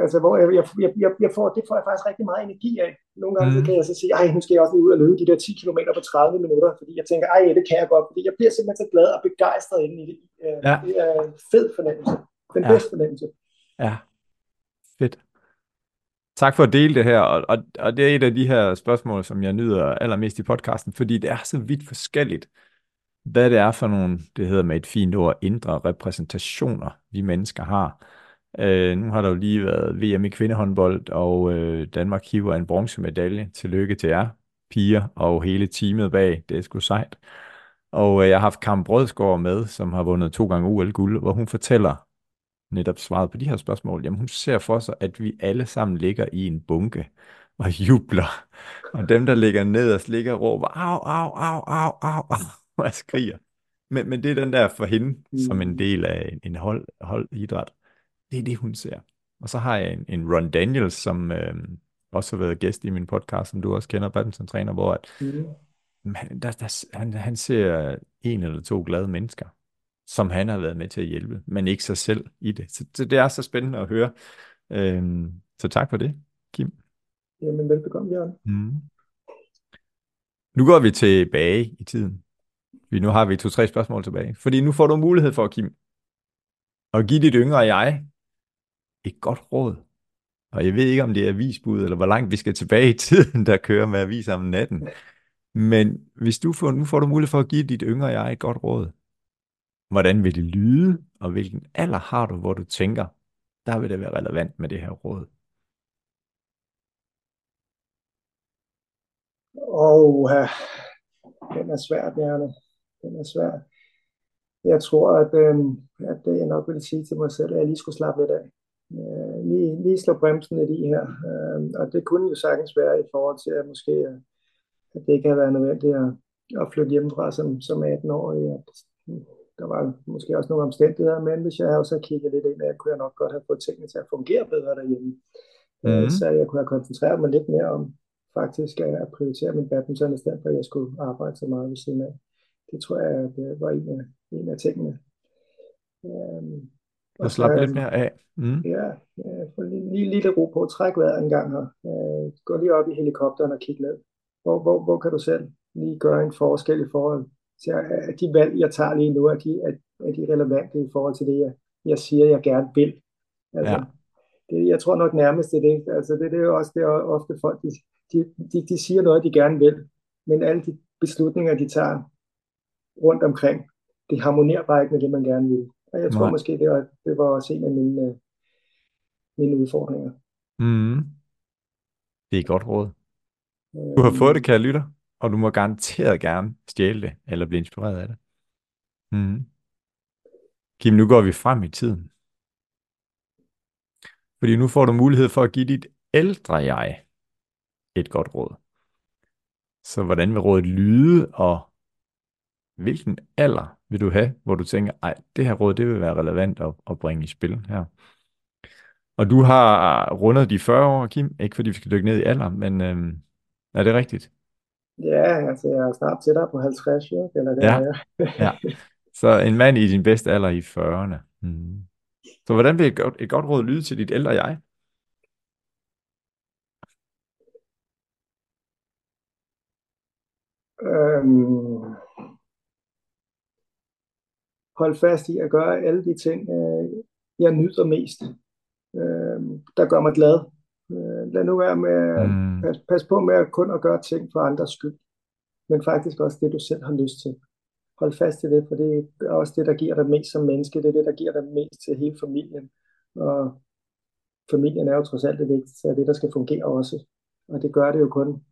altså hvor jeg, jeg, jeg, jeg, får, det får jeg faktisk rigtig meget energi af. Nogle gange mm. kan jeg så sige, ej, nu skal jeg også lige ud og løbe de der 10 km på 30 minutter, fordi jeg tænker, ej, det kan jeg godt, fordi jeg bliver simpelthen så glad og begejstret inde i det. Øh, Ja. Det er en fed fornemmelse. Den Ja. bedste fornemmelse. Ja, fedt. Tak for at dele det her, og, og, og det er et af de her spørgsmål, som jeg nyder allermest i podcasten, fordi det er så vidt forskelligt, hvad det er for nogle, det hedder med et fint ord, indre repræsentationer, vi mennesker har. Øh, nu har der jo lige været VM i kvindehåndbold, og øh, Danmark hiver en bronzemedalje. Tillykke til jer, piger, og hele teamet bag. Det er sgu sejt. Og øh, jeg har haft Karen Brødsgaard med, som har vundet to gange OL-guld, hvor hun fortæller netop svaret på de her spørgsmål. Jamen hun ser for sig, at vi alle sammen ligger i en bunke og jubler. Og dem, der ligger nederst, ligger og råber, au, au, au, au, au, au, og skriger. Men, men det er den der for hende, som en del af en, en hold, holdidræt. Det er det, hun ser. Og så har jeg en, en Ron Daniels, som øh, også har været gæst i min podcast, som du også kender, badminton-træner, hvor at, Mm. han, der, der, han, han ser en eller to glade mennesker, som han har været med til at hjælpe, men ikke sig selv i det. Så, så det er så spændende at høre. Øhm, så tak for det, Kim. Jamen, velbekomme, Jørgen. Mm. Nu går vi tilbage i tiden. Fordi nu har vi to-tre spørgsmål tilbage. Fordi nu får du mulighed for, Kim, at give dit yngre jeg et godt råd. Og jeg ved ikke, om det er avisbud, eller hvor langt vi skal tilbage i tiden, der kører med aviser om natten. Men hvis du får, nu får du mulighed for at give dit yngre jeg et godt råd. Hvordan vil det lyde, og hvilken alder har du, hvor du tænker, der vil det være relevant med det her råd? Og uh, den er svær, Bjarne. Den er svær. Jeg tror, at, øh, at det jeg nok ville sige til mig selv, at jeg lige skulle slappe lidt af. Øh, lige, lige slå bremsen lidt i her. Øh, og det kunne jo sagtens være i forhold til, at måske at det ikke har været nødvendigt at, at flytte hjemmefra som, som 18-årig. At der var måske også nogle omstændigheder, men hvis jeg også har kigget lidt ind, at kunne jeg nok godt have fået tingene til at fungere bedre derhjemme. Mm. Så jeg kunne have koncentreret mig lidt mere om faktisk at prioritere min badminton, i stedet for at jeg skulle arbejde så meget ved siden af. Det tror jeg, det var en af, en af tingene. Um, og slappe lidt mere af. Mm. Ja, få lige, lige lidt ro på. Træk vejret en gang her. Uh, gå lige op i helikopteren og kig ned. Hvor, hvor, hvor kan du selv lige gøre en forskel i forhold til, at de valg, jeg tager lige nu, er de, er, er de relevante i forhold til det, jeg, jeg siger, jeg gerne vil. Altså, ja. det, jeg tror nok nærmest det er det. Altså, det, det er jo også det, er ofte folk, de, de, de, de siger noget, de gerne vil, men alle de beslutninger, de tager rundt omkring, det harmonerer bare ikke med det, man gerne vil. Og jeg tror Nej. måske, det var, det var også en af mine, mine udfordringer. Mm. Det er et godt råd. Du har fået det, kære lytter, og du må garanteret gerne stjæle det, eller blive inspireret af det. Mm. Kim, nu går vi frem i tiden. Fordi nu får du mulighed for at give dit ældre jeg et godt råd. Så hvordan vil rådet lyde, og hvilken alder vil du have, hvor du tænker, ej, det her råd, det vil være relevant at, at bringe i spil her. Og du har rundet de 40 år, Kim, ikke fordi vi skal dykke ned i alder, men øhm, er det rigtigt? Ja, altså jeg er snart tættere på 50, jo, eller det ja. er jeg. ja. Så en mand i din bedste alder i 40'erne. Mm. Så hvordan vil et godt, et godt råd lyde til dit ældre jeg? Øhm, hold fast i at gøre alle de ting, øh, jeg nyder mest, øh, der gør mig glad. Øh, lad nu være med mm. pas, pas på med at kun at gøre ting for andres skyld, men faktisk også det, du selv har lyst til. Hold fast i det, for det er også det, der giver dig mest som menneske. Det er det, der giver dig mest til hele familien. Og familien er jo trods alt det vigtigste, og det, der skal fungere også. Og det gør det jo kun.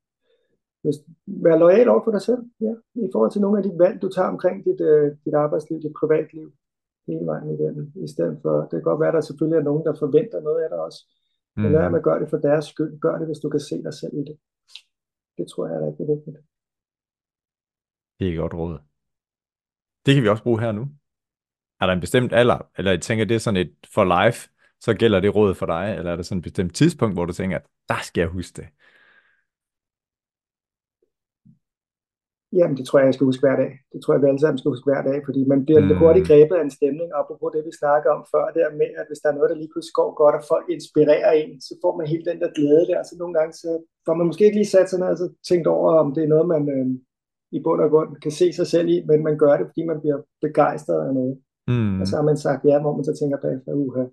Hvis, vær lojal over for dig selv, ja, i forhold til nogle af de valg, du tager omkring dit, øh, dit arbejdsliv, dit privatliv, hele vejen igennem. I stedet for, det kan godt være, at der selvfølgelig er nogen, der forventer noget af dig også. Men lad med at gøre det for deres skyld. Gør det, hvis du kan se dig selv i det. Det tror jeg er rigtig vigtigt. Det er godt råd. Det kan vi også bruge her nu. Er der en bestemt alder, eller jeg tænker, det er sådan et for life, så gælder det råd for dig, eller er der sådan et bestemt tidspunkt, hvor du tænker, at der skal jeg huske det? Jamen, det tror jeg, jeg skal huske hver dag. Det tror jeg, vi alle sammen skal huske hver dag, fordi man bliver mm. hurtigt grebet af en stemning, apropos det, vi snakker om før, der med, at hvis der er noget, der lige pludselig går godt, og folk inspirerer en, så får man helt den der glæde der. Så nogle gange, så får man måske ikke lige sat sig ned og så tænkt over, om det er noget, man øh, i bund og grund kan se sig selv i, men man gør det, fordi man bliver begejstret af noget. Mm. Og så har man sagt ja, hvor man så tænker bagefter, uha.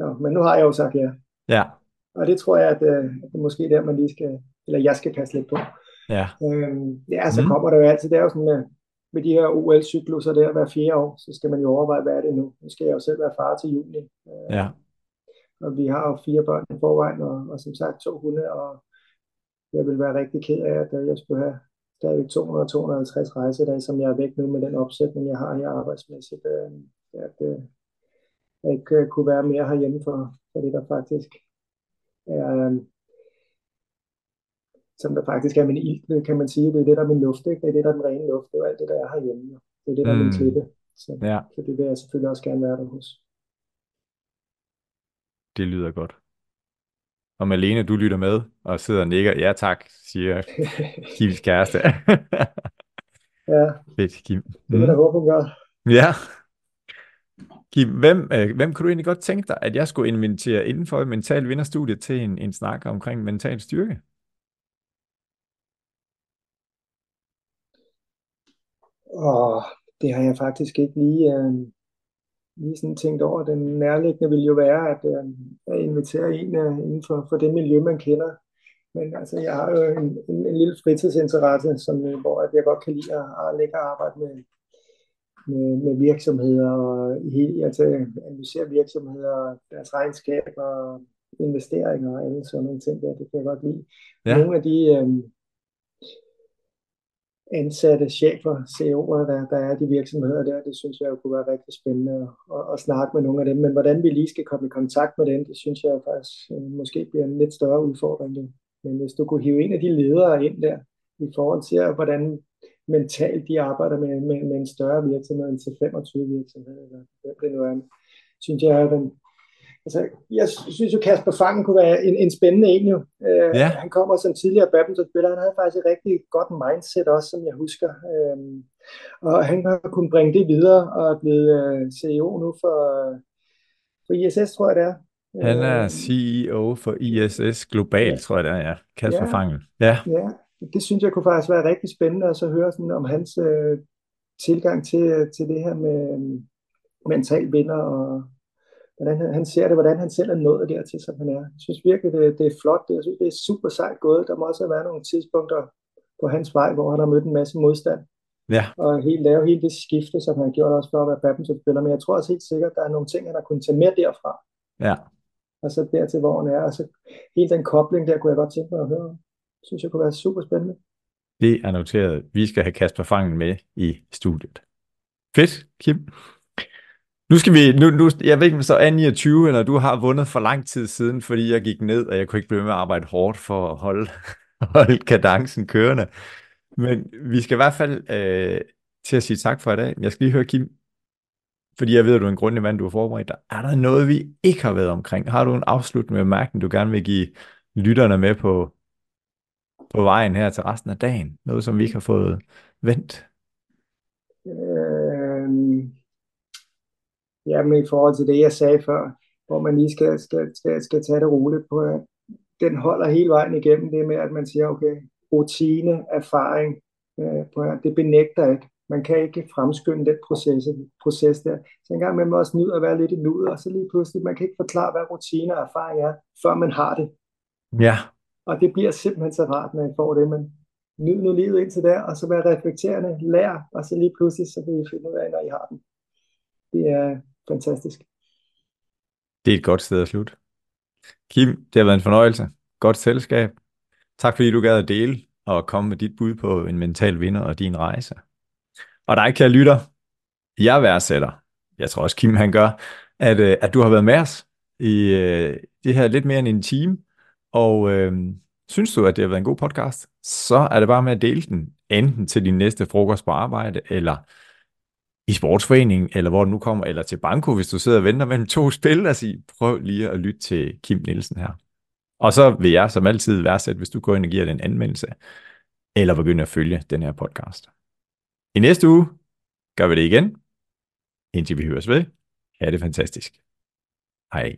Ja, men nu har jeg jo sagt ja. Ja. Og det tror jeg, at, øh, at det måske er der, man lige skal, eller jeg skal passe lidt på. Ja. Øhm, ja, så mm. kommer der jo altid, det er jo sådan med, med de her OL-cykluser der hver fire år, så skal man jo overveje, hvad er det nu? Nu skal jeg jo selv være far til juni. Øh, ja. Og vi har jo fire børn i forvejen, og, og som sagt to hunde, og jeg vil være rigtig ked af, at jeg skulle have der er jo 200-250 rejsedage, som jeg er væk nu med den opsætning, jeg har her arbejdsmæssigt. Øh, at, øh, jeg ikke kunne være mere herhjemme for, for det, der faktisk er, øh, som der faktisk er min ild, kan man sige. Det er det, der er min luft, ikke? Det er det, der er den rene luft. Det er alt det, der er herhjemme. Det er det, der er min mm. klippe. Så, ja. så det vil jeg selvfølgelig også gerne være der hos. Det lyder godt. Og Malene, du lytter med og sidder og nikker. Ja tak, siger Kims kæreste. ja, Fedt, Kim. det er der håbe, hun gør. Ja. Kim, hvem, øh, hvem kunne du egentlig godt tænke dig, at jeg skulle invitere inden for Mental Vinderstudie til en, en snak omkring mental styrke? Og det har jeg faktisk ikke lige, øh, lige sådan tænkt over. Den nærliggende vil jo være at, øh, at invitere en øh, inden for, for det miljø, man kender. Men altså, jeg har jo en, en, en lille fritidsinteresse, som, øh, hvor at jeg godt kan lide at, at lægge og arbejde med, med, med virksomheder og helt, altså, analysere virksomheder, deres regnskaber investeringer og alle sådan nogle ting der. Det kan jeg godt lide. Ja. Nogle af de, øh, ansatte chefer, CEO'er, der, der er de virksomheder der, det synes jeg jo kunne være rigtig spændende at, at, at snakke med nogle af dem. Men hvordan vi lige skal komme i kontakt med dem, det synes jeg faktisk øh, måske bliver en lidt større udfordring. Men hvis du kunne hive en af de ledere ind der, i forhold til, hvordan mentalt de arbejder med, med, med en større virksomhed end til 25 virksomheder, eller hvem det nu er, synes jeg er den, altså, jeg synes jo, Kasper Fangen kunne være en, en spændende en jo. Øh, ja. Han kommer som tidligere badmintonspiller, han havde faktisk et rigtig godt mindset også, som jeg husker. Øh, og han har kunnet bringe det videre, og er blevet øh, CEO nu for, for ISS, tror jeg det er. Han er øh, CEO for ISS Global, ja. tror jeg det er, ja. Kasper ja. Fangen. Ja. ja, det synes jeg kunne faktisk være rigtig spændende at så høre sådan om hans øh, tilgang til, til det her med øh, mental vinder og, hvordan han, ser det, hvordan han selv er nået dertil, som han er. Jeg synes virkelig, det, det er flot. Det, jeg synes, det er super sejt gået. Der må også have været nogle tidspunkter på hans vej, hvor han har mødt en masse modstand. Ja. Og helt lave hele det skifte, som han har gjort også for at være badmintonspiller. Men jeg tror også helt sikkert, at der er nogle ting, han har kunnet tage med derfra. Ja. Og så dertil, hvor han er. Og så hele den kobling der, kunne jeg godt tænke mig at høre. Synes jeg kunne være super spændende. Det er noteret. Vi skal have Kasper Fangen med i studiet. Fedt, Kim. Nu skal vi, nu, nu, jeg ved ikke, om så er 29, eller du har vundet for lang tid siden, fordi jeg gik ned, og jeg kunne ikke blive med at arbejde hårdt for at holde, holde kadencen kørende. Men vi skal i hvert fald øh, til at sige tak for i dag. Jeg skal lige høre, Kim, fordi jeg ved, at du er en grundig mand, du har forberedt dig. Er der noget, vi ikke har været omkring? Har du en afsluttende bemærkning, du gerne vil give lytterne med på, på vejen her til resten af dagen? Noget, som vi ikke har fået vendt? Øh Jamen i forhold til det, jeg sagde før, hvor man lige skal, skal, skal, skal tage det roligt på, den holder hele vejen igennem det med, at man siger, okay, rutine, erfaring, øh, på, det benægter ikke. Man kan ikke fremskynde den proces, proces der. Så en gang man må også nyde at være lidt i nuet, og så lige pludselig, man kan ikke forklare, hvad rutine og erfaring er, før man har det. Ja. Og det bliver simpelthen så rart, når man får det, men nyd nu livet indtil der, og så være reflekterende, lær, og så lige pludselig, så vil I finde ud af, når I har den. Det er, fantastisk. Det er et godt sted at slutte. Kim, det har været en fornøjelse. Godt selskab. Tak fordi du gad at dele og komme med dit bud på en mental vinder og din rejse. Og dig, kære lytter, jeg værdsætter, jeg tror også Kim han gør, at, øh, at du har været med os i øh, det her lidt mere end en time. Og øh, synes du, at det har været en god podcast, så er det bare med at dele den, enten til din næste frokost på arbejde, eller i sportsforeningen, eller hvor du nu kommer, eller til banko, hvis du sidder og venter mellem to spil, og sige, prøv lige at lytte til Kim Nielsen her. Og så vil jeg som altid værdsætte, hvis du går ind og giver den anmeldelse, eller begynder at følge den her podcast. I næste uge gør vi det igen, indtil vi høres ved. Ha' det fantastisk. Hej.